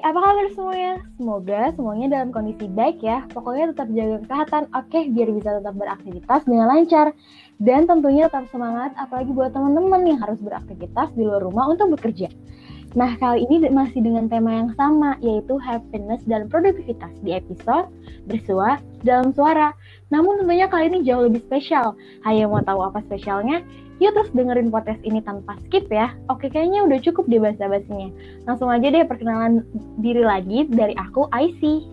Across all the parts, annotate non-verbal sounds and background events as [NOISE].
apa kabar semuanya? Semoga semuanya dalam kondisi baik ya. Pokoknya tetap jaga kesehatan, oke, biar bisa tetap beraktivitas dengan lancar. Dan tentunya tetap semangat, apalagi buat teman-teman yang harus beraktivitas di luar rumah untuk bekerja. Nah, kali ini masih dengan tema yang sama, yaitu happiness dan produktivitas di episode Bersua dalam Suara. Namun tentunya kali ini jauh lebih spesial. Hayo mau tahu apa spesialnya? Yuk terus dengerin podcast ini tanpa skip ya. Oke, kayaknya udah cukup deh bahasa-basinya. Langsung aja deh perkenalan diri lagi dari aku, IC.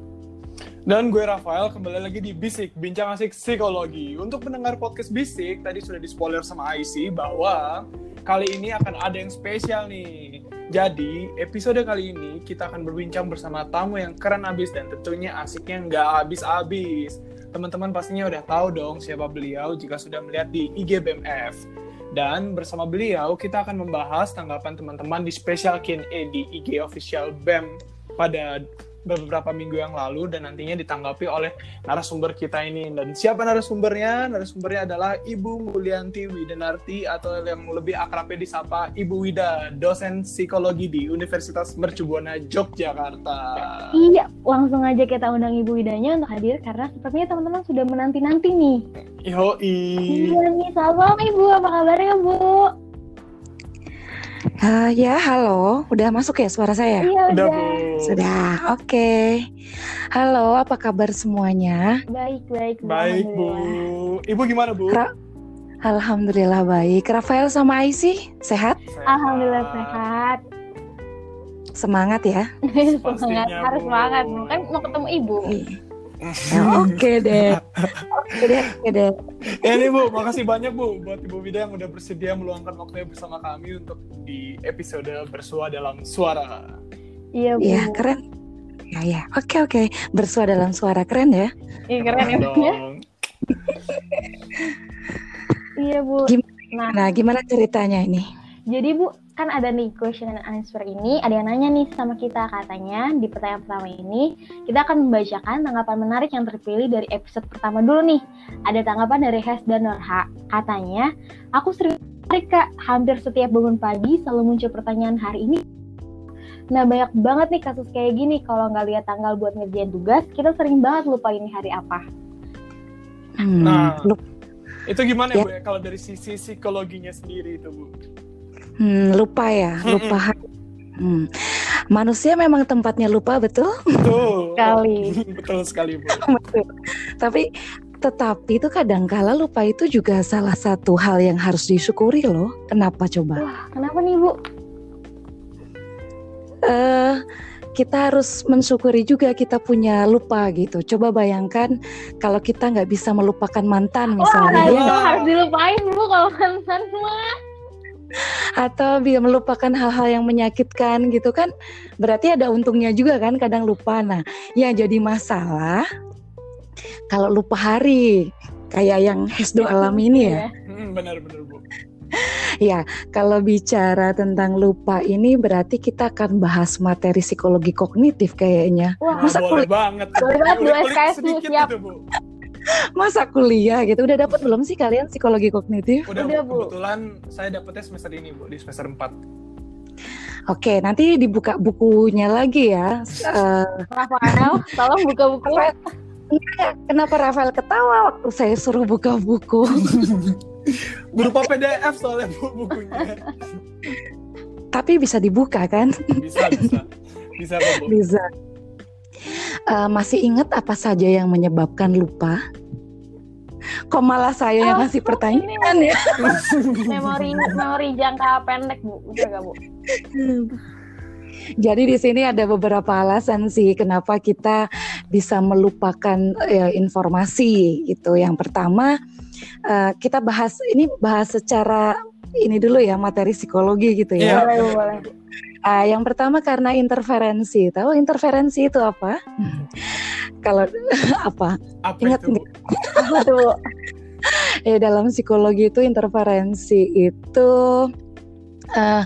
Dan gue Rafael kembali lagi di Bisik, Bincang Asik Psikologi. Untuk mendengar podcast Bisik, tadi sudah di spoiler sama IC bahwa kali ini akan ada yang spesial nih. Jadi, episode kali ini kita akan berbincang bersama tamu yang keren abis dan tentunya asiknya nggak habis-habis. Teman-teman pastinya udah tahu dong siapa beliau jika sudah melihat di IG BMF. Dan bersama beliau kita akan membahas tanggapan teman-teman di special Q&A di IG official BEM pada beberapa minggu yang lalu dan nantinya ditanggapi oleh narasumber kita ini. Dan siapa narasumbernya? Narasumbernya adalah Ibu Mulyanti Widenarti atau yang lebih akrabnya disapa Ibu Wida, dosen psikologi di Universitas Mercubuana Yogyakarta. Iya, langsung aja kita undang Ibu Widanya untuk hadir karena sepertinya teman-teman sudah menanti-nanti nih. Yoi. Iya nih, salam Ibu, apa kabarnya Bu? Uh, ya, halo. Udah masuk ya suara saya? Iya, Udah. Sudah, oke. Halo, apa kabar semuanya? Baik, baik. Bu. Baik, Bu. Ibu gimana, Bu? Ra- Alhamdulillah baik. Rafael sama Aisyah sehat? Alhamdulillah sehat. Semangat ya? [LAUGHS] semangat, harus semangat. Kan mau ketemu Ibu. Ya, oke deh. Oke deh, oke deh. Ya nih Bu, makasih banyak Bu buat Ibu Wida yang udah bersedia meluangkan waktunya bersama kami untuk di episode Bersua dalam Suara. Iya, Bu. Iya, keren. Ya, ya. Oke, oke. Bersua dalam suara keren ya. Iya, keren ya. Ya. Iya, Bu. Gimana? Nah, gimana ceritanya ini? Jadi Bu, kan ada nih question and answer ini, ada yang nanya nih sama kita katanya di pertanyaan pertama ini, kita akan membacakan tanggapan menarik yang terpilih dari episode pertama dulu nih. Ada tanggapan dari Hes dan Norha, katanya, aku sering menarik kak, hampir setiap bangun pagi selalu muncul pertanyaan hari ini. Nah banyak banget nih kasus kayak gini, kalau nggak lihat tanggal buat ngerjain tugas, kita sering banget lupa ini hari apa. Hmm, Nah. Itu gimana Ya. Bu ya kalau dari sisi psikologinya sendiri itu Bu? Hmm, lupa ya, lupa. Hmm. Manusia memang tempatnya lupa betul. Betul. Sekali. [LAUGHS] Betul sekali Bu. [LAUGHS] Betul. Tapi tetapi itu kadangkala lupa itu juga salah satu hal yang harus disyukuri loh. Kenapa coba? Wah, kenapa nih Bu? eh kita harus mensyukuri juga kita punya lupa gitu. Coba bayangkan kalau kita nggak bisa melupakan mantan Wah, misalnya, itu Wah. harus dilupain Bu kalau mantan mah. Atau bisa melupakan hal-hal yang menyakitkan gitu kan, berarti ada untungnya juga kan kadang lupa. Nah, yang jadi masalah kalau lupa hari kayak yang Hesdo alami ini ya. Hmm, Benar-benar Bu. Ya, kalau bicara tentang lupa ini berarti kita akan bahas materi psikologi kognitif kayaknya. Wah, Masa boleh banget. Boleh banget. Kulik-kulik SKS, siap. gitu, Bu. Masa kuliah gitu. Udah dapat belum sih kalian psikologi kognitif? Udah, Udah, Bu. Kebetulan saya dapetnya semester ini Bu, di semester 4. Oke, nanti dibuka bukunya lagi ya. Rafael, tolong buka buku. Enggak, kenapa Rafael ketawa waktu saya suruh buka buku? [LAUGHS] Berupa PDF soalnya Bu bukunya. Tapi bisa dibuka kan? Bisa, bisa. Bisa Bu. Bisa. Eh, masih ingat apa saja yang menyebabkan lupa? Kok malah saya yang Oh, ngasih pertanyaan ya? [LAUGHS] Memori memori jangka pendek, Bu. Udah gak, Bu? Jadi di sini ada beberapa alasan sih kenapa kita bisa melupakan ya, informasi itu. Yang pertama eh, kita bahas ini bahas secara ini dulu ya materi psikologi gitu Iya. ya. Boleh, Bu, boleh. Ah, yang pertama karena interferensi. Tahu interferensi itu apa? Kalau [LAUGHS] apa? Apa Ingat itu, Bu? Apa tuh, Bu? Ya dalam psikologi itu interferensi itu eh,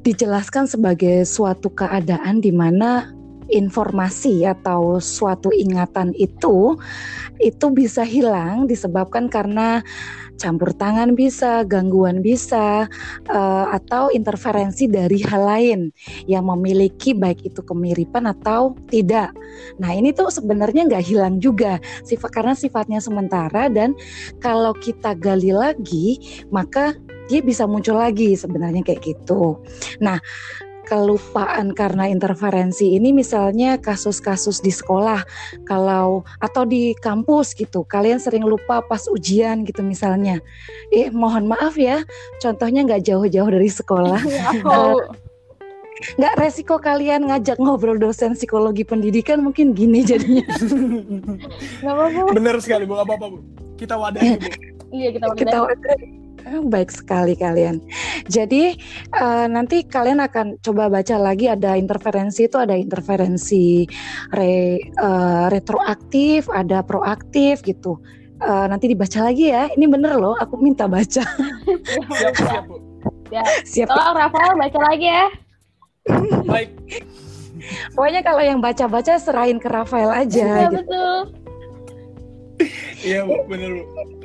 dijelaskan sebagai suatu keadaan di mana informasi atau suatu ingatan itu itu bisa hilang disebabkan karena campur tangan bisa, gangguan bisa, uh, atau interferensi dari hal lain yang memiliki baik itu kemiripan atau tidak. Nah ini tuh sebenarnya nggak hilang juga sifat karena sifatnya sementara dan kalau kita gali lagi maka dia bisa muncul lagi sebenarnya kayak gitu. Nah kelupaan karena interferensi ini misalnya kasus-kasus di sekolah kalau atau di kampus gitu kalian sering lupa pas ujian gitu misalnya. Eh mohon maaf ya contohnya nggak jauh-jauh dari sekolah. Uh, nggak resiko kalian ngajak ngobrol dosen psikologi pendidikan mungkin gini jadinya. Nggak apa-apa bener sekali bu. Apa-apa bu. Kita wadah bu. Iya kita wadah kita wadah Eh, baik sekali kalian. Jadi uh, nanti kalian akan coba baca lagi ada interferensi itu ada interferensi re, uh, retroaktif, ada proaktif gitu. Uh, nanti dibaca lagi ya. Ini bener loh, aku minta baca. siap, siap, Bu. Ya. Siap. Tolong Rafael baca lagi ya. Baik. Pokoknya kalau yang baca-baca serahin ke Rafael aja. Iya gitu. betul. Iya Bu, bener Bu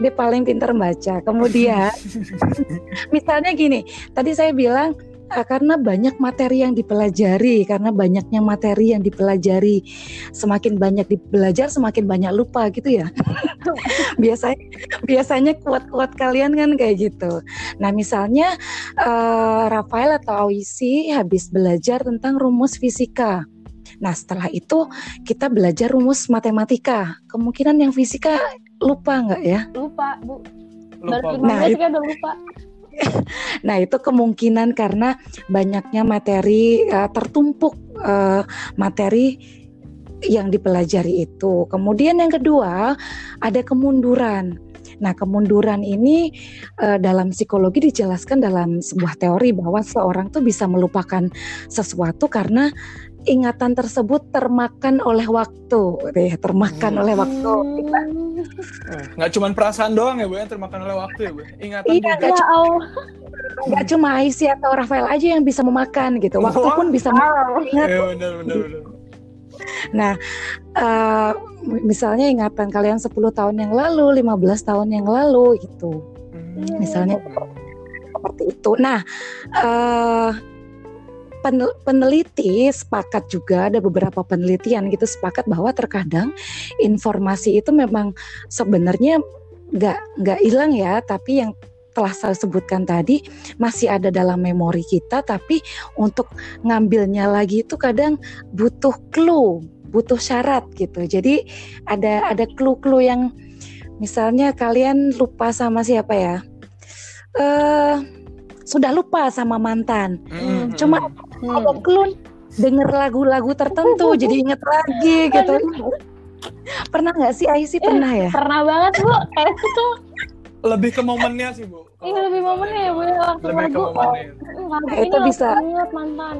dia paling pintar baca. Kemudian [LAUGHS] misalnya gini, tadi saya bilang uh, karena banyak materi yang dipelajari, karena banyaknya materi yang dipelajari, semakin banyak dipelajar semakin banyak lupa gitu ya. [LAUGHS] biasanya biasanya kuat-kuat kalian kan kayak gitu. Nah misalnya uh, Rafael atau Awisi habis belajar tentang rumus fisika. Nah setelah itu kita belajar rumus matematika. Kemungkinan yang fisika lupa nggak ya? Lupa, Bu. Lupa. Baru nah, itu... udah lupa. [LAUGHS] nah itu kemungkinan karena banyaknya materi uh, tertumpuk uh, materi yang dipelajari itu. Kemudian yang kedua ada kemunduran. Nah, kemunduran ini uh, dalam psikologi dijelaskan dalam sebuah teori bahwa seorang tuh bisa melupakan sesuatu karena ingatan tersebut termakan oleh waktu, deh, termakan hmm. oleh waktu. Eh, nggak cuma perasaan doang ya bu, yang termakan oleh waktu ya bu, ingatan iya, juga. Gak, oh. gak cuma Aisy atau Rafael aja yang bisa memakan gitu, waktu pun bisa wow. Ingat. Ya, benar, benar, benar. Nah, uh, misalnya ingatan kalian 10 tahun yang lalu, 15 tahun yang lalu gitu. Hmm. Misalnya seperti itu. Nah, uh, peneliti sepakat juga ada beberapa penelitian gitu sepakat bahwa terkadang informasi itu memang sebenarnya nggak nggak hilang ya tapi yang telah saya sebutkan tadi masih ada dalam memori kita tapi untuk ngambilnya lagi itu kadang butuh clue butuh syarat gitu jadi ada ada clue-clue yang misalnya kalian lupa sama siapa ya eh uh, sudah lupa sama mantan. Mm. Cuma mm. kalau klun denger lagu-lagu tertentu jadi inget lagi gitu. pernah nggak sih Aisy pernah ya? Pernah banget bu. Kayak itu tuh lebih ke momennya sih bu. Iya lebih momennya ya bu ya waktu lebih lagu. Ke momennya. Oh, itu bisa ingat mantan.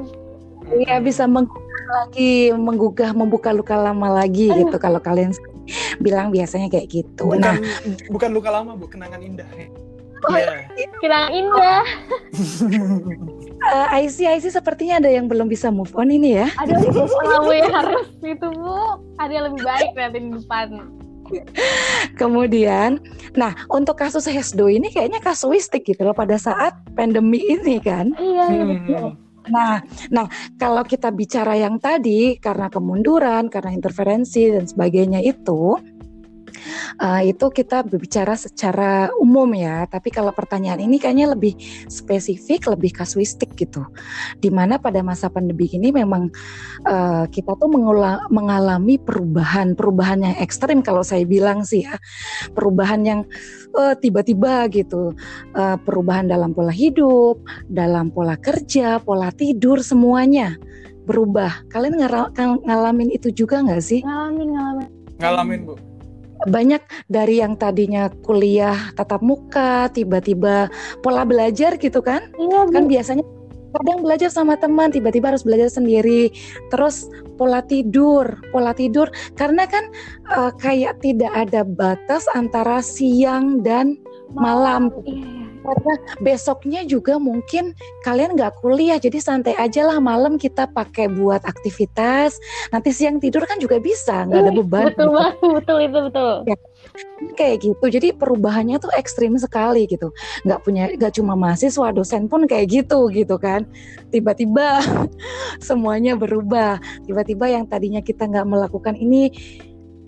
Iya bisa menggugah lagi, menggugah, membuka luka lama lagi Aduh. gitu kalau kalian bilang biasanya kayak gitu. Bukan, nah, bukan luka lama bu, kenangan indah. Oh, yeah. Kira indah. uh, IC IC sepertinya ada yang belum bisa move on ini ya. Ada yang belum harus itu bu. Ada yang lebih baik nanti di depan. Kemudian, nah untuk kasus Hesdo ini kayaknya kasuistik gitu loh pada saat pandemi ini kan. Iya, iya. Nah, nah kalau kita bicara yang tadi karena kemunduran, karena interferensi dan sebagainya itu, uh, itu kita berbicara secara umum ya. Tapi kalau pertanyaan ini kayaknya lebih spesifik, lebih kasuistik gitu. Di mana pada masa pandemi ini memang uh, kita tuh mengalami perubahan, perubahan yang ekstrim kalau saya bilang sih ya, perubahan yang uh, tiba-tiba gitu, uh, perubahan dalam pola hidup, dalam pola kerja, pola tidur semuanya berubah. Kalian ngalamin itu juga nggak sih? Ngalamin, ngalamin. Ngalamin bu banyak dari yang tadinya kuliah tatap muka tiba-tiba pola belajar gitu kan? Iya, kan biasanya kadang belajar sama teman tiba-tiba harus belajar sendiri. Terus pola tidur pola tidur karena kan uh, kayak tidak ada batas antara siang dan malam, malam. Iya, iya karena besoknya juga mungkin kalian nggak kuliah jadi santai aja lah. Malam kita pakai buat aktivitas. Nanti siang tidur kan juga bisa nggak ada beban. betul banget betul itu betul. Ya, kayak gitu. Jadi perubahannya tuh ekstrim sekali gitu. Nggak punya nggak cuma mahasiswa dosen pun kayak gitu gitu kan. Tiba-tiba [LAUGHS] semuanya berubah. Tiba-tiba yang tadinya kita nggak melakukan ini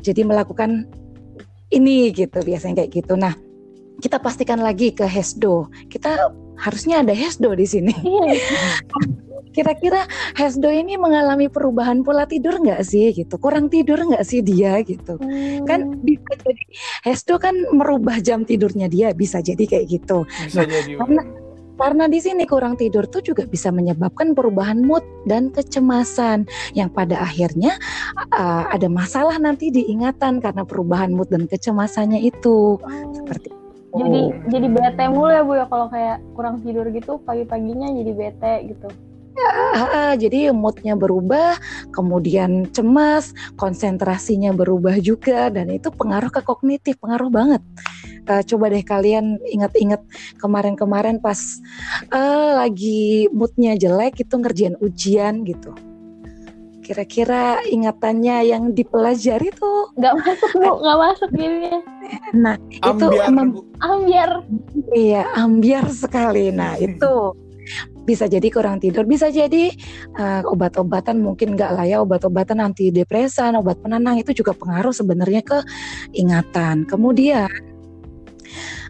jadi melakukan ini gitu biasanya kayak gitu. Nah kita pastikan lagi ke Hesdo. Kita harusnya ada Hesdo di sini. Iya. Kira-kira Hesdo ini mengalami perubahan pola tidur nggak sih gitu? Kurang tidur nggak sih dia gitu? Hmm. Kan bisa jadi Hesdo kan merubah jam tidurnya dia bisa jadi kayak gitu. Bisa nah, jadi. Karena karena di sini kurang tidur tuh juga bisa menyebabkan perubahan mood dan kecemasan yang pada akhirnya uh, ada masalah nanti diingatan karena perubahan mood dan kecemasannya itu. Oh. Seperti oh. jadi bete mulu ya bu ya kalau kayak kurang tidur gitu pagi-paginya jadi bete gitu Ya, jadi moodnya berubah, kemudian cemas, konsentrasinya berubah juga, dan itu pengaruh ke kognitif, pengaruh banget. Uh, coba deh kalian ingat-ingat kemarin-kemarin pas uh, lagi moodnya jelek itu ngerjain ujian gitu kira-kira ingatannya yang dipelajari tuh? Nggak masuk bu. Nggak masuk gini nah itu ambiar, ambiar. Iya ambiar sekali. Nah itu bisa jadi kurang tidur bisa jadi uh, obat-obatan mungkin nggak lah ya obat-obatan anti depresan obat penenang itu juga pengaruh sebenarnya ke ingatan. Kemudian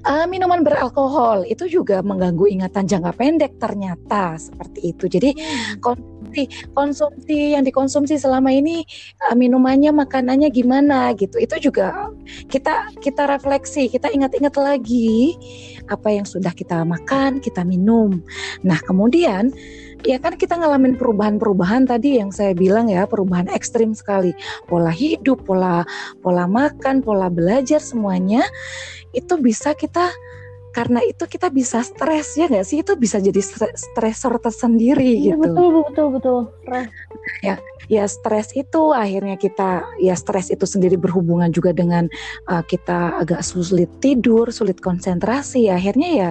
uh, minuman beralkohol itu juga mengganggu ingatan jangka pendek ternyata seperti itu. Jadi hmm konsumsi konsumsi yang dikonsumsi selama ini uh, minumannya makanannya gimana gitu. Itu juga kita kita refleksi kita ingat-ingat lagi apa yang sudah kita makan kita minum. Nah kemudian ya kan kita ngalamin perubahan-perubahan tadi yang saya bilang ya perubahan ekstrim sekali. Pola hidup pola pola makan pola belajar semuanya itu bisa kita karena itu kita bisa stres ya nggak sih? Itu bisa jadi stresor tersendiri ya, gitu. betul betul betul ya ya stres itu akhirnya kita ya stres itu sendiri berhubungan juga dengan uh, kita agak sulit tidur sulit konsentrasi akhirnya ya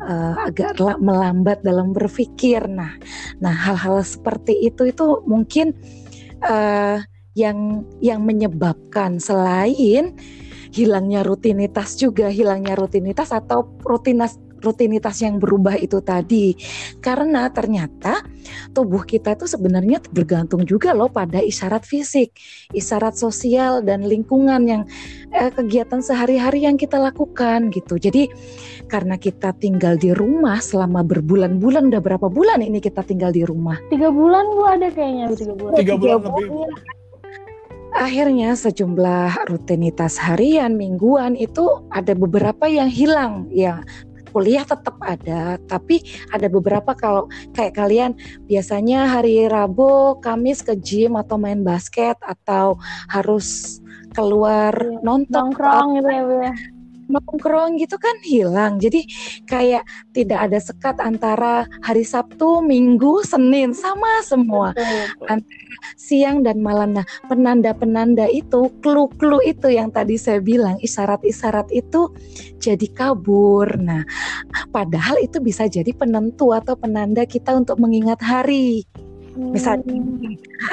uh, agak melambat dalam berpikir. Nah nah hal-hal seperti itu itu mungkin uh, yang yang menyebabkan selain hilangnya rutinitas juga, hilangnya rutinitas atau rutinitas rutinitas yang berubah itu tadi. Karena ternyata tubuh kita itu sebenarnya bergantung juga loh pada isyarat fisik, isyarat sosial dan lingkungan yang eh, kegiatan sehari-hari yang kita lakukan gitu. Jadi karena kita tinggal di rumah selama berbulan-bulan, udah berapa bulan ini kita tinggal di rumah? Tiga bulan gua ada kayaknya tiga bulan. Tiga bulan, tiga bulan lebih. Akhirnya sejumlah rutinitas harian, mingguan itu ada beberapa yang hilang. Ya kuliah tetap ada, tapi ada beberapa kalau kayak kalian biasanya hari Rabu, Kamis ke gym atau main basket atau harus keluar iya, nonton nongkrong gitu ya, ya nongkrong gitu kan hilang. Jadi kayak tidak ada sekat antara hari Sabtu, Minggu, Senin sama semua. Antara siang dan malam. Nah, penanda-penanda itu, clue-clue itu yang tadi saya bilang, isyarat-isyarat itu jadi kabur. Nah, padahal itu bisa jadi penentu atau penanda kita untuk mengingat hari. Misalnya,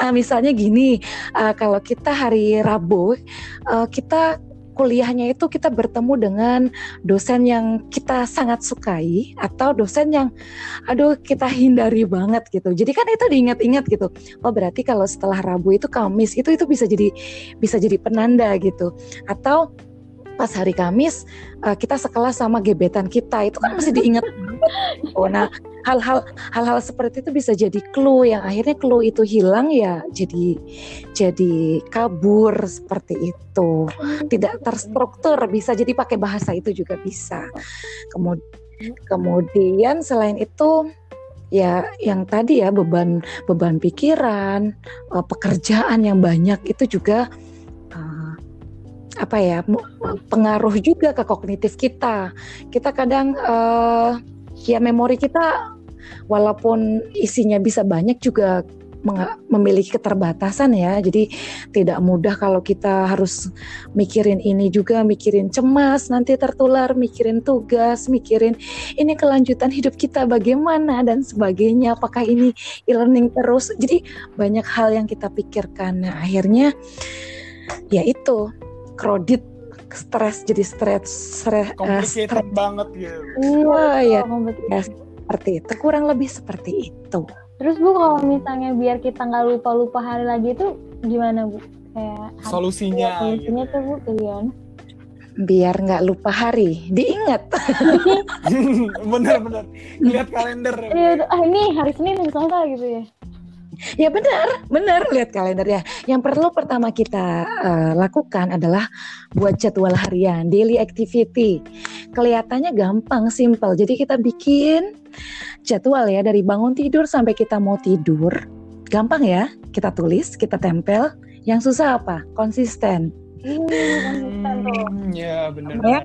uh, misalnya gini, uh, kalau kita hari Rabu, uh, kita kuliahnya itu kita bertemu dengan dosen yang kita sangat sukai atau dosen yang aduh kita hindari banget gitu. Jadi kan itu diingat-ingat gitu. Oh berarti kalau setelah Rabu itu Kamis itu itu bisa jadi bisa jadi penanda gitu. Atau pas hari Kamis uh, kita sekelas sama gebetan kita. Itu kan masih diingat. Oh nah hal-hal hal-hal seperti itu bisa jadi clue. Yang akhirnya clue itu hilang ya jadi jadi kabur seperti itu. Tidak terstruktur bisa jadi pakai bahasa itu juga bisa. Kemudian kemudian selain itu ya yang tadi ya beban beban pikiran uh, pekerjaan yang banyak itu juga apa ya pengaruh juga ke kognitif kita. Kita kadang uh, ya memori kita walaupun isinya bisa banyak juga memiliki keterbatasan ya. Jadi tidak mudah kalau kita harus mikirin ini juga, mikirin cemas, nanti tertular, mikirin tugas, mikirin ini kelanjutan hidup kita bagaimana dan sebagainya. Apakah ini e-learning terus? Jadi banyak hal yang kita pikirkan. Nah, akhirnya ya itu kredit stres jadi stres stres complicated uh, banget gitu. Iya, ya, ya seperti itu kurang lebih seperti itu. Terus bu kalau misalnya biar kita nggak lupa-lupa hari lagi itu gimana bu? Kayak solusinya. Ya, solusinya tuh bu kalian? Biar nggak lupa hari, diingat. [LAUGHS] Bener-bener lihat kalender. Iya, ah ini hari Senin misalnya gitu ya. Ya benar, benar lihat kalender ya. Yang perlu pertama kita uh, lakukan adalah buat jadwal harian, daily activity. Kelihatannya gampang, simple. Jadi kita bikin jadwal ya dari bangun tidur sampai kita mau tidur. Gampang ya, kita tulis, kita tempel. Yang susah apa? Konsisten. Hmm, ya benar. Ya,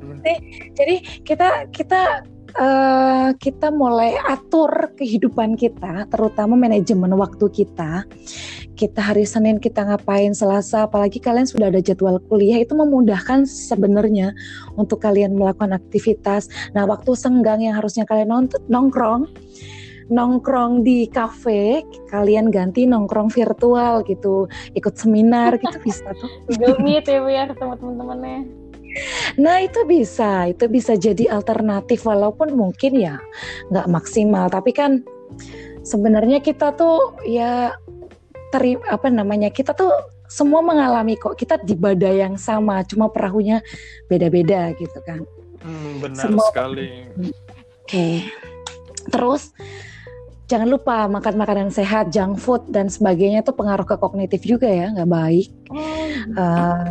jadi kita kita uh, kita mulai atur kehidupan kita, terutama manajemen waktu kita. Kita hari Senin kita ngapain, Selasa, apalagi kalian sudah ada jadwal kuliah itu memudahkan sebenarnya untuk kalian melakukan aktivitas. Nah, waktu senggang yang harusnya kalian nonton, nongkrong, nongkrong di kafe, kalian ganti nongkrong virtual gitu, ikut seminar gitu [LAUGHS] bisa tuh. Google Meet ya, ya ketemu teman-temannya. Nah itu bisa, itu bisa jadi alternatif walaupun mungkin ya nggak maksimal, tapi kan sebenarnya kita tuh ya teri apa namanya kita tuh semua mengalami kok kita di badai yang sama, cuma perahunya beda-beda gitu kan. Hmm, benar semua... sekali. Oke, okay. terus jangan lupa makan makanan sehat, junk food dan sebagainya itu pengaruh ke kognitif juga ya, nggak baik. Oh. Uh,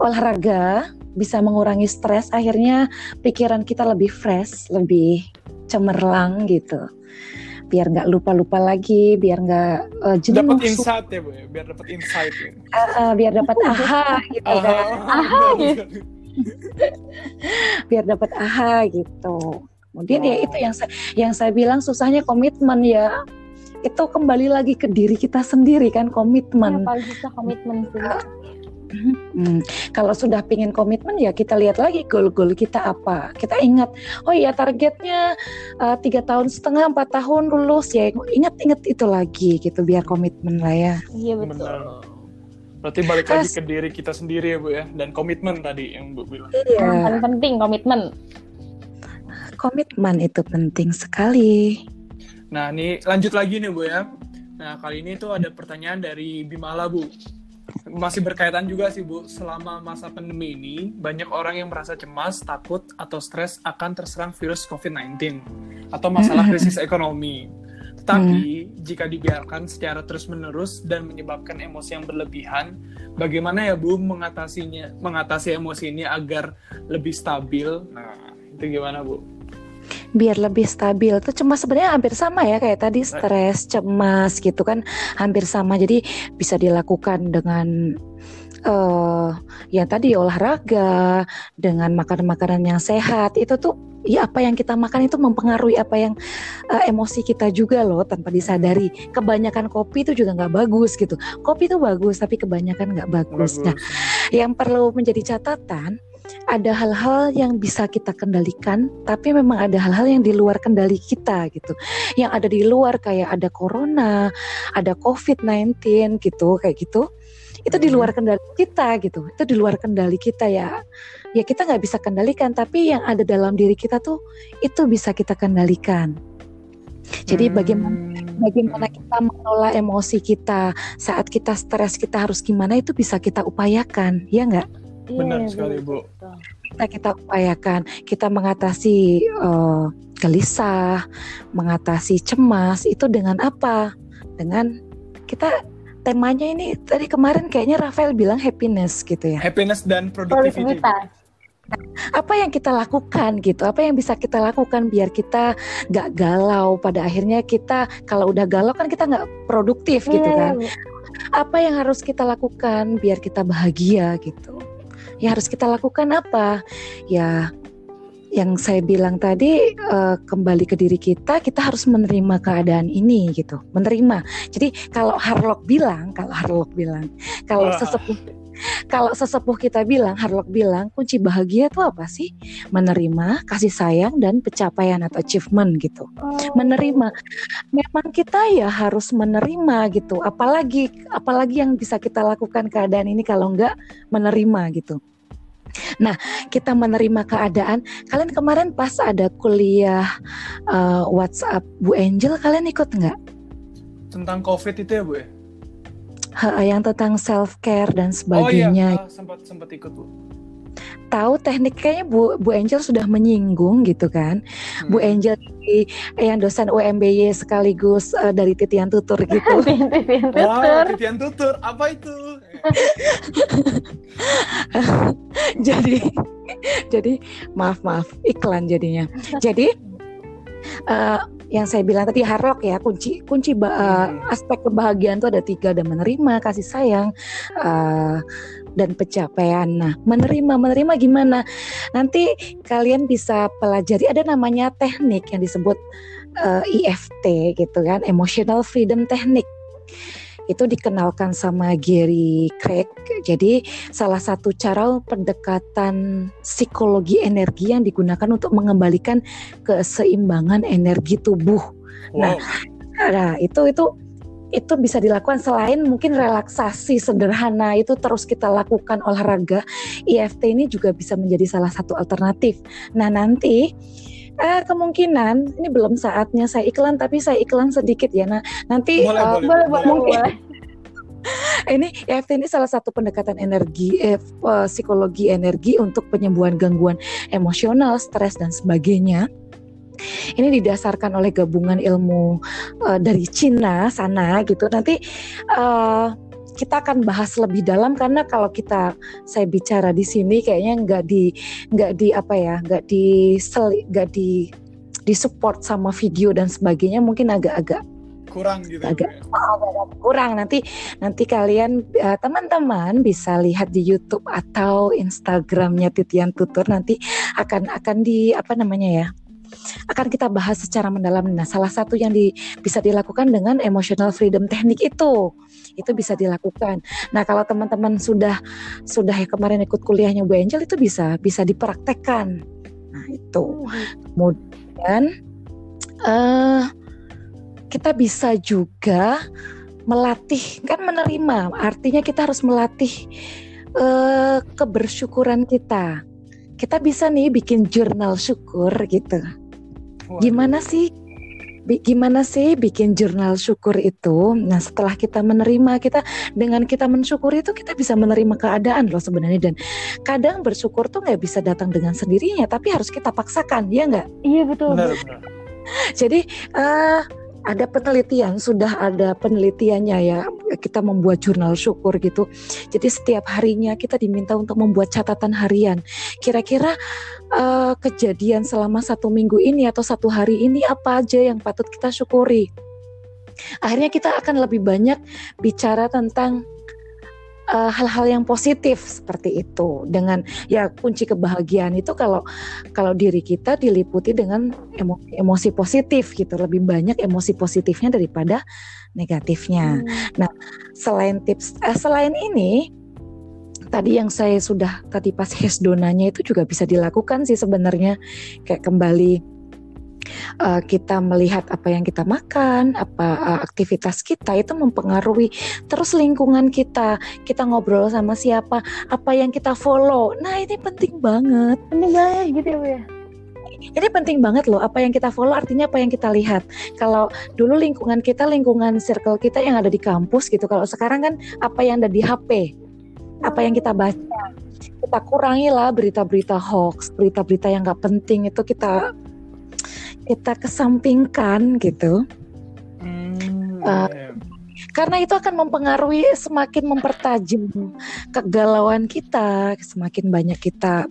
olahraga bisa mengurangi stres akhirnya pikiran kita lebih fresh lebih cemerlang gitu biar nggak lupa-lupa lagi, biar nggak uh, jadi dapat insight ya bu, ya? biar dapat insight. Ya. Uh, uh, biar dapat [LAUGHS] aha gitu aha, kan, aha gitu. [LAUGHS] biar dapat aha gitu. Kemudian oh. ya itu yang saya yang saya bilang susahnya komitmen ya. Itu kembali lagi ke diri kita sendiri kan komitmen. Ya, paling susah komitmen sih. Uh, Hmm, kalau sudah pingin komitmen ya kita lihat lagi goal-goal kita apa. Kita ingat, oh iya targetnya eh, tiga uh, tahun setengah empat tahun lulus ya. Ingat-ingat itu lagi gitu biar komitmen lah ya. Iya betul. Benar. Berarti balik As lagi ke diri kita sendiri ya bu ya dan komitmen tadi yang bu bilang. Iya. Yang penting komitmen. Komitmen itu penting sekali. Nah ini lanjut lagi nih bu ya. Nah kali ini tuh ada pertanyaan dari Bimala bu masih berkaitan juga sih Bu, selama masa pandemi ini banyak orang yang merasa cemas, takut atau stres akan terserang virus COVID-19 atau masalah [LAUGHS] krisis ekonomi. Tetapi hmm. jika dibiarkan secara terus-menerus dan menyebabkan emosi yang berlebihan, bagaimana ya Bu mengatasinya, mengatasi emosi ini agar lebih stabil? Nah, itu gimana Bu? Biar lebih stabil. Tuh cuma sebenarnya hampir sama ya kayak tadi stres cemas gitu kan hampir sama. Jadi bisa dilakukan dengan uh, ya tadi olahraga dengan makanan-makanan yang sehat. Itu tuh ya apa yang kita makan itu mempengaruhi apa yang uh, emosi kita juga loh tanpa disadari. Kebanyakan kopi itu juga nggak bagus gitu. Kopi itu bagus tapi kebanyakan nggak bagus. bagus. Nah yang perlu menjadi catatan ada hal-hal yang bisa kita kendalikan, tapi memang ada hal-hal yang di luar kendali kita gitu. Yang ada di luar kayak ada corona, ada COVID-19 gitu, kayak gitu. Itu di luar hmm. kendali kita gitu. Itu di luar kendali kita ya. Ya kita nggak bisa kendalikan, tapi yang ada dalam diri kita tuh itu bisa kita kendalikan. Jadi bagaimana hmm. bagaimana kita mengelola emosi kita saat kita stres kita harus gimana itu bisa kita upayakan, ya nggak? Benar iya, sekali Bu. Kita kita upayakan kita mengatasi uh, gelisah, mengatasi cemas itu dengan apa? Dengan kita temanya ini tadi kemarin kayaknya Rafael bilang happiness gitu ya. Happiness dan productivity. Apa yang kita lakukan gitu? Apa yang bisa kita lakukan biar kita nggak galau? Pada akhirnya kita kalau udah galau kan kita nggak produktif gitu iya, kan? Apa yang harus kita lakukan biar kita bahagia gitu? Ya harus kita lakukan apa? Ya yang saya bilang tadi uh, kembali ke diri kita, kita harus menerima keadaan ini gitu, menerima. Jadi kalau Harlock bilang, kalau Harlock bilang, kalau sesepuh kalau sesepuh kita bilang, Harlock bilang, kunci bahagia itu apa sih? Menerima, kasih sayang dan pencapaian atau achievement gitu. Oh. Menerima. Memang kita ya harus menerima gitu. Apalagi apalagi yang bisa kita lakukan keadaan ini kalau enggak menerima gitu. Nah, kita menerima keadaan. Kalian kemarin pas ada kuliah uh, WhatsApp Bu Angel, kalian ikut nggak? Tentang COVID itu ya Bu ya? Ha, yang tentang self care dan sebagainya. Oh iya, sempat sempat ikut Bu. Tahu teknik kayaknya Bu Bu Angel sudah menyinggung gitu kan. Hmm. Bu Angel di, yang dosen UMBY sekaligus uh, dari titian tutur gitu. [LAUGHS] titian tutur. Wow, titian tutur. Apa itu? [LAUGHS] jadi [LAUGHS] jadi maaf maaf iklan jadinya. Jadi uh, yang saya bilang tadi harlok ya kunci kunci uh, aspek kebahagiaan itu ada tiga ada menerima kasih sayang uh, dan pencapaian. Nah, menerima menerima gimana? Nanti kalian bisa pelajari ada namanya teknik yang disebut uh, EFT gitu kan, emotional freedom technique itu dikenalkan sama Gary Craig. Jadi salah satu cara pendekatan psikologi energi yang digunakan untuk mengembalikan keseimbangan energi tubuh. Nah, wow. Nah, nah itu itu itu bisa dilakukan selain mungkin relaksasi sederhana itu terus kita lakukan olahraga EFT ini juga bisa menjadi salah satu alternatif. Nah nanti eh, kemungkinan ini belum saatnya saya iklan tapi saya iklan sedikit ya. Nah, nanti boleh, uh, boleh, boleh, boleh, mungkin boleh. [LAUGHS] ini EFT ini salah satu pendekatan energi eh, uh, psikologi energi untuk penyembuhan gangguan emosional, stres dan sebagainya. Ini didasarkan oleh gabungan ilmu uh, dari Cina sana gitu. Nanti uh, kita akan bahas lebih dalam karena kalau kita saya bicara di sini kayaknya nggak di nggak di apa ya nggak di nggak di di support sama video dan sebagainya mungkin agak-agak kurang gitu agak, ya. agak kurang nanti nanti kalian eh, teman-teman bisa lihat di YouTube atau Instagramnya Titian Tutur nanti akan akan di apa namanya ya akan kita bahas secara mendalam. Nah, salah satu yang di, bisa dilakukan dengan emotional freedom teknik itu, itu bisa dilakukan. Nah, kalau teman-teman sudah sudah ya kemarin ikut kuliahnya Bu Angel itu bisa bisa dipraktekkan. Nah, itu. Kemudian uh, kita bisa juga melatih kan menerima, artinya kita harus melatih uh, kebersyukuran kita kita bisa nih bikin jurnal syukur gitu. Gimana sih? Gimana sih bikin jurnal syukur itu? Nah, setelah kita menerima kita dengan kita mensyukuri itu kita bisa menerima keadaan loh sebenarnya dan kadang bersyukur tuh nggak bisa datang dengan sendirinya, tapi harus kita paksakan, ya nggak? Iya betul. Benar, benar. Jadi uh, ada penelitian, sudah ada penelitiannya ya. Kita membuat jurnal syukur gitu. Jadi setiap harinya kita diminta untuk membuat catatan harian. Kira-kira uh, kejadian selama satu minggu ini atau satu hari ini apa aja yang patut kita syukuri. Akhirnya kita akan lebih banyak bicara tentang uh, hal-hal yang positif seperti itu dengan ya kunci kebahagiaan itu kalau kalau diri kita diliputi dengan emosi, emosi positif gitu lebih banyak emosi positifnya daripada negatifnya. Hmm. Nah selain tips uh, selain ini tadi yang saya sudah tadi pas hesdonanya itu juga bisa dilakukan sih sebenarnya kayak kembali uh, kita melihat apa yang kita makan, apa uh, aktivitas kita itu mempengaruhi terus lingkungan kita. Kita ngobrol sama siapa, apa yang kita follow. Nah, ini penting banget. Penting banget gitu ya, Bu ya. Ini penting banget loh, apa yang kita follow artinya apa yang kita lihat. Kalau dulu lingkungan kita, lingkungan circle kita yang ada di kampus gitu. Kalau sekarang kan apa yang ada di HP, apa yang kita baca. Kita kurangi lah berita-berita hoax, berita-berita yang nggak penting itu kita kita kesampingkan gitu. Hmm, uh, Karena itu akan mempengaruhi semakin mempertajam kegalauan kita, semakin banyak kita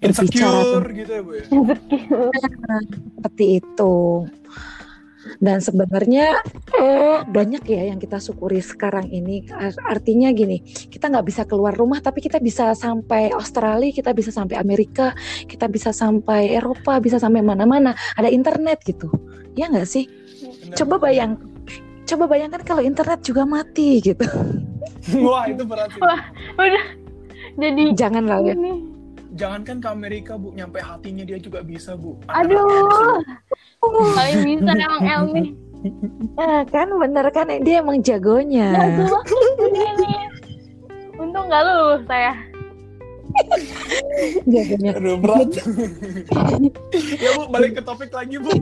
berbicara gitu ya, Bu ya? [LAUGHS] Seperti itu. Dan sebenarnya eh, banyak ya yang kita syukuri sekarang ini. Artinya gini, kita nggak bisa keluar rumah, tapi kita bisa sampai Australia, kita bisa sampai Amerika, kita bisa sampai Eropa, bisa sampai mana-mana. Ada internet gitu, ya nggak sih? Bener. Coba bayang, coba bayangkan kalau internet juga mati gitu. [LAUGHS] Wah itu berat sih. Wah. Udah jadi Jangan lah ya. Jangankan ke Amerika bu, nyampe hatinya dia juga bisa bu. Aduh. Paling bisa emang El nih. Eh, kan bener kan dia emang jagonya. Jago banget ini. Untung nggak lulus saya. Jagonya. Aduh berat. ya bu, balik ke topik lagi bu.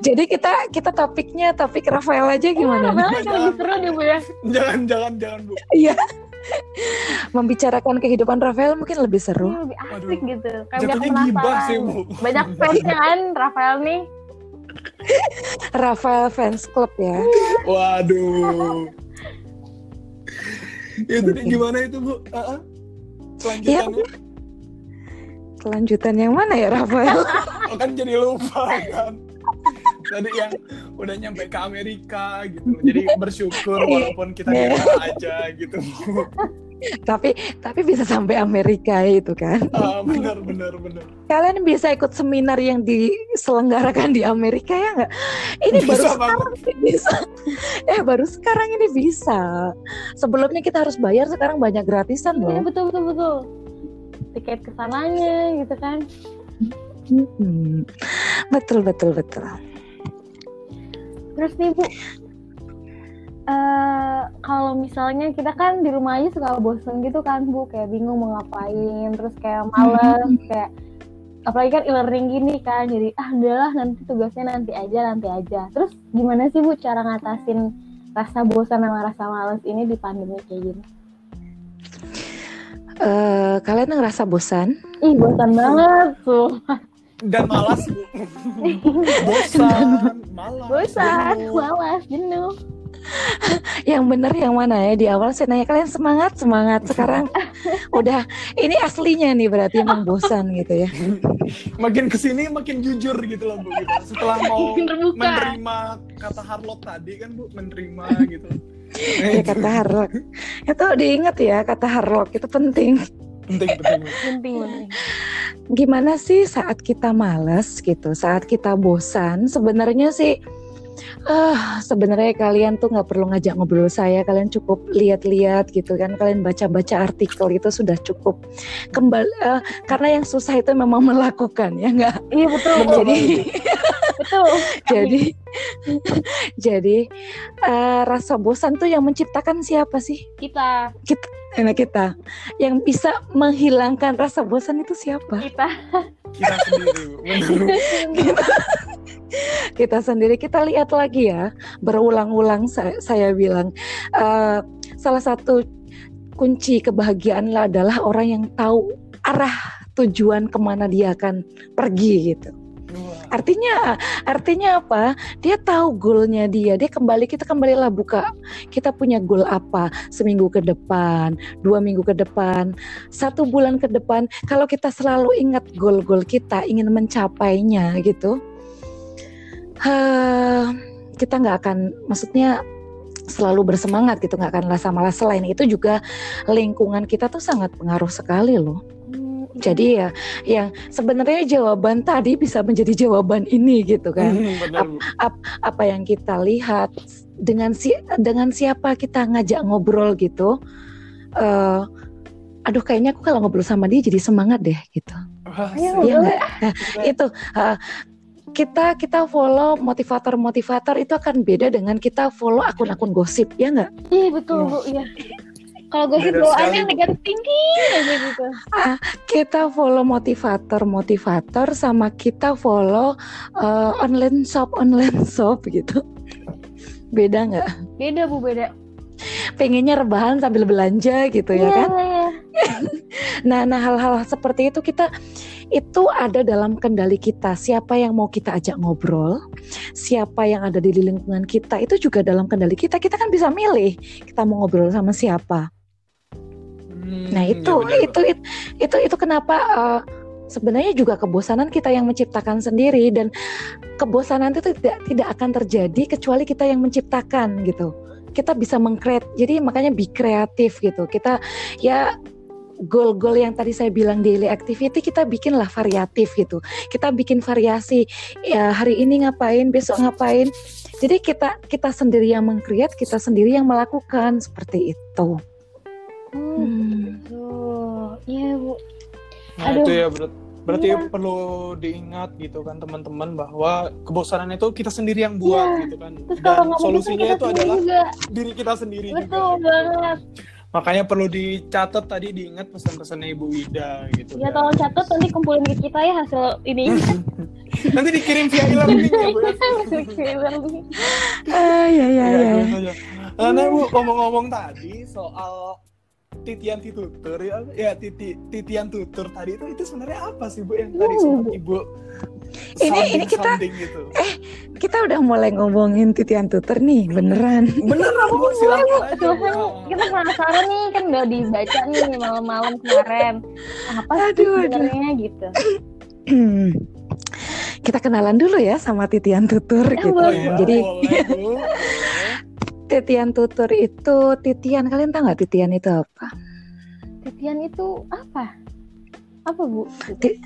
Jadi kita kita topiknya topik Rafael aja gimana? Malah lebih seru deh bu ya. Jangan, jangan, jangan bu. Iya. Membicarakan kehidupan Rafael mungkin lebih seru. Ini lebih asik Aduh. gitu. Kayak Jatuhnya gibah sih bu. Banyak fansnya kan Rafael nih. [LAUGHS] Rafael fans club ya. Waduh. [LAUGHS] itu nih, gimana itu bu? Ah, ah. Selanjutnya. Kelanjutan yang mana ya Rafael? [LAUGHS] Oh, kan jadi lupa kan. Tadi yang udah nyampe ke Amerika gitu. [LAUGHS] Jadi bersyukur walaupun kita di rumah aja gitu. tapi tapi bisa sampai Amerika itu kan. Ah, benar benar benar. Kalian bisa ikut seminar yang diselenggarakan di Amerika ya nggak? Ini baru Bisa sekarang ini bisa. Eh baru sekarang ini bisa. Sebelumnya kita harus bayar, sekarang banyak gratisan loh. betul betul betul. Tiket ke sananya gitu kan. Hmm. Betul betul betul. Terus nih Bu, eh kalau misalnya kita kan di rumah aja suka bosen gitu kan Bu, kayak bingung mau ngapain, terus kayak males, kayak apalagi kan e-learning gini kan, jadi ah udahlah nanti tugasnya nanti aja, nanti aja. Terus gimana sih Bu cara ngatasin rasa bosan sama rasa males ini di pandemi kayak gini? Eh, kalian ngerasa bosan? Ih bosan banget tuh, Dan [LAUGHS] malas bu. Bosan, malas. bosan, jenuh. malas, jenuh. [LAUGHS] Yang bener yang mana ya? Di awal saya nanya kalian semangat semangat. Sekarang [LAUGHS] udah ini aslinya nih berarti emang bosan gitu ya. Makin ke sini makin jujur gitu loh bu. Gitu. Setelah mau Makin terbuka. menerima kata Harlot tadi kan bu, menerima gitu. Ya kata Harlock. Itu diingat ya kata Harlock itu penting. penting. Penting penting. Gimana sih saat kita males gitu, saat kita bosan, sebenarnya sih eh sebenarnya kalian tuh nggak perlu ngajak ngobrol saya, kalian cukup lihat-lihat gitu kan, kalian baca-baca artikel itu sudah cukup. Kembali eh, karena yang susah itu memang melakukan ya nggak. Iya betul, Betul [LAUGHS] Jadi betul. [LAUGHS] jadi [LAUGHS] jadi eh, rasa bosan tuh yang menciptakan siapa sih? Kita, Enak kita. Yang bisa menghilangkan rasa bosan itu siapa? kita. Kita sendiri. Bener. [LAUGHS] kita sendiri kita lihat lagi ya berulang-ulang saya, saya bilang eh, salah satu kunci kebahagiaan adalah orang yang tahu arah tujuan ke mana dia akan pergi gitu artinya artinya apa? Dia tahu goalnya dia. Dia kembali kita kembalilah buka. Kita punya goal apa? Seminggu ke depan dua minggu ke depan satu bulan ke depan. Kalau kita selalu ingat goal-goal kita ingin mencapainya gitu eh, kita nggak akan maksudnya selalu bersemangat gitu nggak akan rasa malas. Selain itu juga lingkungan kita tuh sangat pengaruh sekali loh jadi ya yang sebenarnya jawaban tadi bisa menjadi jawaban ini gitu kan bener bu. apa yang kita lihat dengan si dengan siapa kita ngajak ngobrol gitu eh aduh kayaknya aku kalau ngobrol sama dia jadi semangat deh gitu Wah, Ayo, Iya? Nah, [LAUGHS] itu eh, kita kita follow motivator-motivator itu akan beda dengan kita follow akun-akun gosip ya nggak? Iya betul bu, iya. Kalau gosip sekali, Bu. negatif tinggi aja gitu. Kita follow motivator-motivator sama kita follow eh, online shop online shop gitu. Beda nggak? Beda bu, beda. Pengennya rebahan sambil belanja gitu ya Iya, kan? iya. [LAUGHS] Nah, nah hal-hal seperti itu kita itu ada dalam kendali kita. Siapa yang mau kita ajak ngobrol, siapa yang ada di lingkungan kita itu juga dalam kendali kita. Kita kan bisa milih kita mau ngobrol sama siapa. Hmm, Nah itu Bu. itu, itu itu itu kenapa eh, sebenarnya juga kebosanan kita yang menciptakan sendiri dan kebosanan itu tidak tidak akan terjadi kecuali kita yang menciptakan gitu. Kita bisa mengcreate jadi makanya be kreatif gitu. Kita ya goal-goal yang tadi saya bilang daily activity kita bikinlah variatif gitu. Kita bikin variasi ya hari ini ngapain besok ngapain. Jadi kita kita sendiri yang mengcreate kita sendiri yang melakukan seperti itu Hmm, hmm. tuh. Iya, Bu. Nah Aduh. itu ya ber- berarti Iya. perlu diingat gitu kan teman-teman bahwa kebosanan itu kita sendiri yang buat Iya. gitu kan. Terus kalau Dan ngomong solusinya kita itu adalah juga. diri kita sendiri Betul juga. banget. Makanya perlu dicatat tadi diingat pesan-pesannya Ibu Wida gitu. Ya kan. tolong catat nanti kumpulin ke kita ya hasil ini. [LAUGHS] Nanti dikirim via e-learning ya Bu. ya? ah ya ya Iya, ya gitu. Karena Bu ngomong-ngomong tadi soal titian tutur ya, ya titi, titian tutur tadi itu itu sebenarnya apa sih Bu yang tadi Uh. sempat Ibu Ini- ini kita- gitu. kita udah mulai ngomongin titian tutor nih beneran Beneran Bu, silakan aja. Bu. Kita penasaran nih kan udah dibaca nih malam-malam kemarin. Apa sih Aduh, aduh. sebenarnya gitu? [CLEARS THROAT] kita kenalan dulu ya sama titian tutur gitu. Oh boleh. Jadi. Boleh. Titian tutur itu titian kalian tahu nggak titian itu apa? Titian itu apa? Apa Bu? Ti-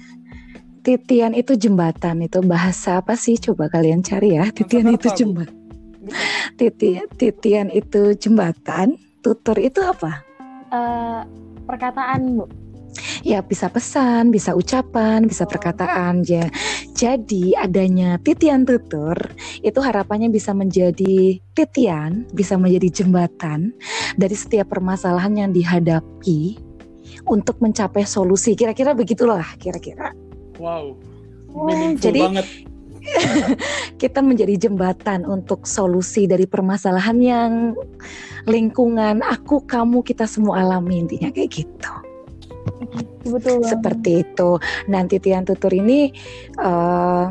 Titian itu jembatan itu bahasa apa sih? Coba kalian cari ya. Titian itu jembatan. Titian, titian itu jembatan. Tutur itu apa? Eh, perkataan Bu. Ya bisa pesan, bisa ucapan, bisa perkataan ya. Jadi adanya titian tutur itu harapannya bisa menjadi titian, bisa menjadi jembatan dari setiap permasalahan yang dihadapi untuk mencapai solusi. Kira-kira begitulah, kira-kira. Wow. Jadi- banget. [LAUGHS] Kita menjadi jembatan untuk solusi dari permasalahan yang lingkungan aku, kamu, kita semua alami intinya kayak gitu. Betul. Seperti itu. Nanti titian tutur ini eh,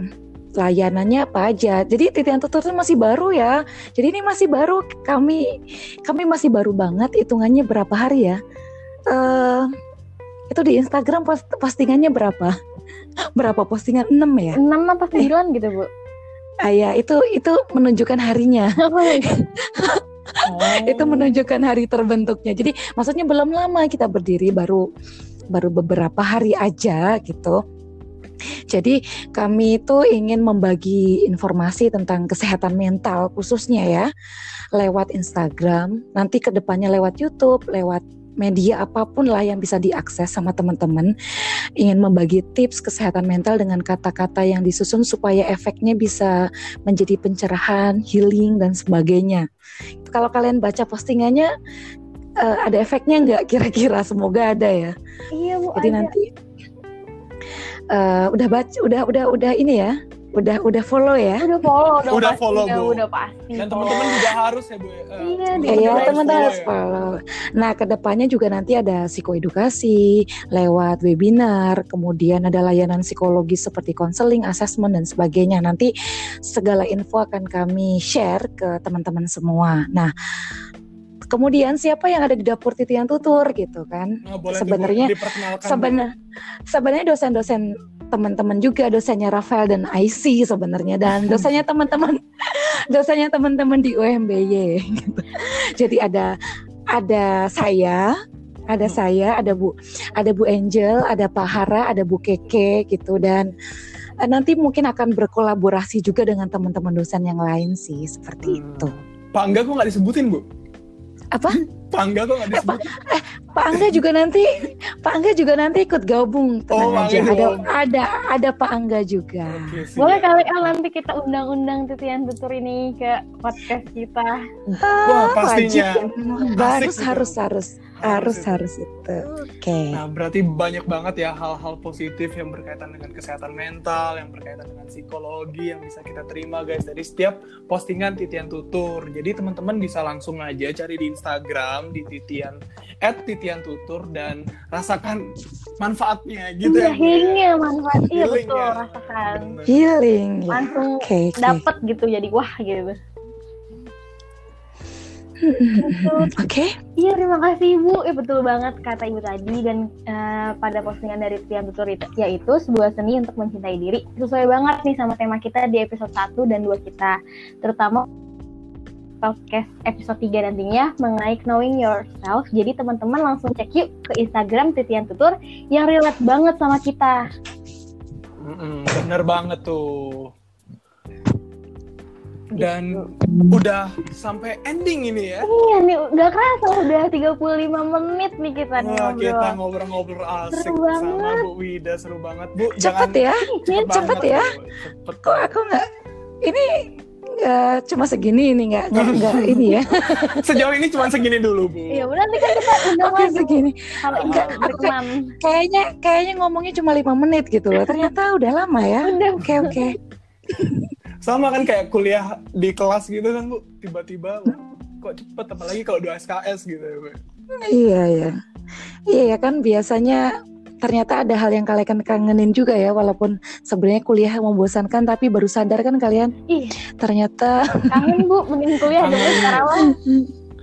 layanannya apa aja. Jadi titian tutur itu masih baru ya. Jadi ini masih baru. Kami kami masih baru banget. Hitungannya berapa hari ya? Eh itu di Instagram post, postingannya berapa? [LAUGHS] Berapa postingan? 6 ya? Enam apa sembilan gitu Bu? Ah ya, itu itu menunjukkan harinya. [LAUGHS] Oh. itu menunjukkan hari terbentuknya. Jadi maksudnya belum lama kita berdiri baru baru beberapa hari aja gitu. Jadi kami itu ingin membagi informasi tentang kesehatan mental khususnya ya lewat Instagram, nanti ke depannya lewat YouTube, lewat media apa pun lah yang bisa diakses sama teman-teman ingin membagi tips kesehatan mental dengan kata-kata yang disusun supaya efeknya bisa menjadi pencerahan, healing dan sebagainya. Kalau kalian baca postingannya eh, ada efeknya nggak kira-kira? Semoga ada ya. Iya Bu. Jadi ada. nanti eh, udah baca, udah udah udah ini ya, udah udah follow ya. Udah follow, udah, Udah pasti, follow, ya, Bu. Udah pasti. Dan teman-teman juga harus ya Bu. ya. Eh, Iya, teman-teman Iya, follow harus ya. follow. Nah, ke depannya juga nanti ada psikoedukasi lewat webinar, kemudian ada layanan psikologi seperti konseling, asesmen dan sebagainya. Nanti segala info akan kami share ke teman-teman semua. Nah, kemudian siapa yang ada di dapur titian tutur gitu kan? Bu, Sebenarnya. Sebenarnya sebenarnya dosen-dosen teman-teman juga dosennya Rafael dan IC sebenarnya dan [LAUGHS] dosennya teman-teman dosennya teman-teman di UMBY gitu. Jadi ada ada saya ada Hmm. saya ada Bu ada Bu Angel ada Pak Hara ada Bu Keke gitu dan eh, nanti mungkin akan berkolaborasi juga dengan teman-teman dosen yang lain sih seperti Hmm. itu. Pak Angga kok nggak disebutin Bu? Apa? Pak Angga kok nggak disebutin? Pak Angga juga nanti Pak Angga juga nanti ikut gabung tenang Oh, aja ada ada ada Pak Angga juga. Siap. Boleh kali ah nanti kita undang-undang Titian Tutur ini ke podcast kita. Wah, pastinya. Wajib. harus Asik harus itu. Harus harus harus itu. Oke. Nah, berarti banyak banget ya hal-hal positif yang berkaitan dengan kesehatan mental, yang berkaitan dengan psikologi yang bisa kita terima guys dari setiap postingan Titian Tutur. Jadi teman-teman bisa langsung aja cari di Instagram di Titian at Titian Tutur dan rasakan manfaatnya gitu Iya, ya. Ya. healingnya manfaat iya betul ya. rasakan. Healing. Langsung Oke. oke. Dapet gitu jadi wah gitu. Oke. Iya terima kasih Ibu. Eh, betul banget kata Ibu tadi dan eh, pada postingan dari Tian Tutur itu yaitu sebuah seni untuk mencintai diri. Sesuai banget nih sama tema kita di episode 1 dan 2 kita. Terutama podcast episode 3 nantinya mengenai knowing yourself. Jadi teman-teman langsung cek yuk ke Instagram Titian Tutur yang relate banget sama kita. Mm-mm, bener banget tuh. Dan Gitu. udah sampai ending ini ya. Iya nih, gak kerasa udah 35 menit nih kita nih Wah, ngobrol. kita ngobrol-ngobrol asik Seru sama banget. Bu Wida, seru banget. Bu, Cepet ya. Cepet cepet banget, ya. Cepet. Kok aku nggak ini nggak cuma segini ini nggak nggak nggak ini ya. [LAUGHS] Sejauh ini cuma segini dulu, Bu. Iya, benar nanti kan kita undang Oke lagi segini. kalau Enggak, aku berkenan. Kayaknya kayaknya ngomongnya cuma lima menit gitu loh. Ternyata udah lama ya. Udah. Oke oke. [LAUGHS] Sama kan kayak kuliah di kelas gitu kan, Bu. Tiba-tiba kok cepet apalagi kalau dua SKS gitu ya, Bu. Iya ya. Iya ya kan biasanya ternyata ada hal yang kalian kangenin juga ya walaupun sebenarnya kuliah membosankan tapi baru sadar kan kalian Ih, ternyata kangen Bu, mending kuliah dulu sekarang.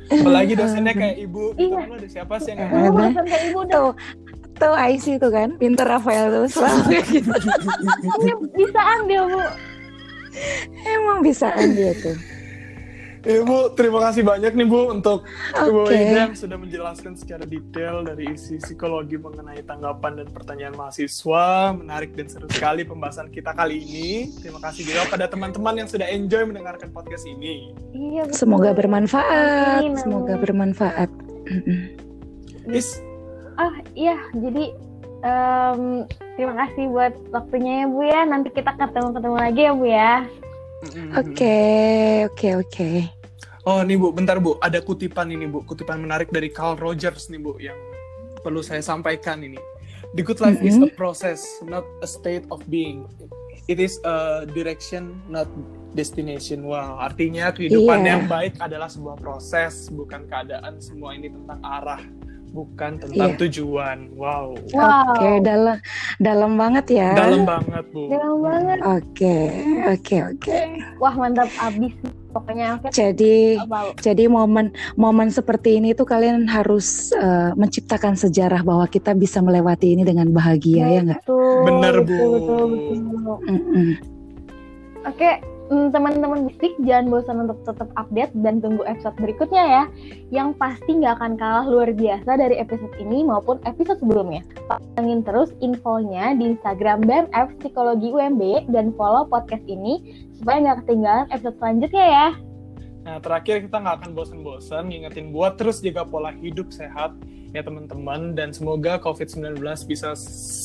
Apalagi dosennya kayak ibu Iya. ada siapa sih yang nggak Dulu Ada. bosan kayak Ibu tuh tuh IC tuh kan pinter Rafael tuh selalu kayak [LAUGHS] gitu. Bisa ambil Bu. Emang bisaan dia tuh. Ya, Bu, terima kasih banyak nih Bu untuk Bu Oke. Ida yang sudah menjelaskan secara detail dari isi psikologi mengenai tanggapan dan pertanyaan mahasiswa. Menarik dan seru sekali pembahasan kita kali ini. Terima kasih juga pada teman-teman yang sudah enjoy mendengarkan podcast ini. Iya, betul. Semoga bermanfaat, Amin, semoga bermanfaat. Is, Ah, iya, jadi em, terima kasih buat waktunya ya Bu ya. Nanti kita ketemu-ketemu lagi ya Bu ya. Oke, oke, oke. Oh, nih Bu, bentar Bu. Ada kutipan ini Bu, kutipan menarik dari Carl Rogers nih Bu yang perlu saya sampaikan ini. The good life is a process, not a state of being. It is a direction, not destination. Wow, artinya kehidupan Iya. yang baik adalah sebuah proses, bukan keadaan. Semua ini tentang arah, bukan tentang Iya. tujuan. Wow, Wow. Oke, dalam dalam banget ya. dalam banget Bu. Dalam banget. Oke, oke, oke. Wah, mantap abis. Pokoknya oke. Jadi Apa? jadi momen momen seperti ini tuh kalian harus eh, menciptakan sejarah bahwa kita bisa melewati ini dengan bahagia ya nggak? Betul, Bener, Bu. betul, betul, betul. Mm-mm. Oke, mm, teman-teman bisik jangan bosan untuk tetap update dan tunggu episode berikutnya ya. Yang pasti nggak akan kalah luar biasa dari episode ini maupun episode sebelumnya. Pantengin terus infonya di Instagram BMF Psikologi UMB dan follow podcast ini supaya nggak ketinggalan episode selanjutnya ya. Nah, terakhir kita nggak akan bosan-bosan ngingetin buat terus jaga pola hidup sehat ya teman-teman dan semoga COVID-19 bisa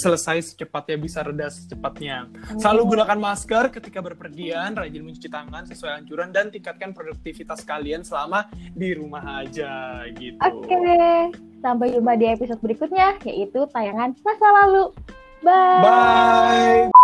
selesai secepatnya, bisa reda secepatnya. Selalu gunakan masker ketika berpergian, rajin mencuci tangan sesuai anjuran dan tingkatkan produktivitas kalian selama di rumah aja gitu. Oke, sampai jumpa di episode berikutnya yaitu tayangan masa lalu. Bye. Bye.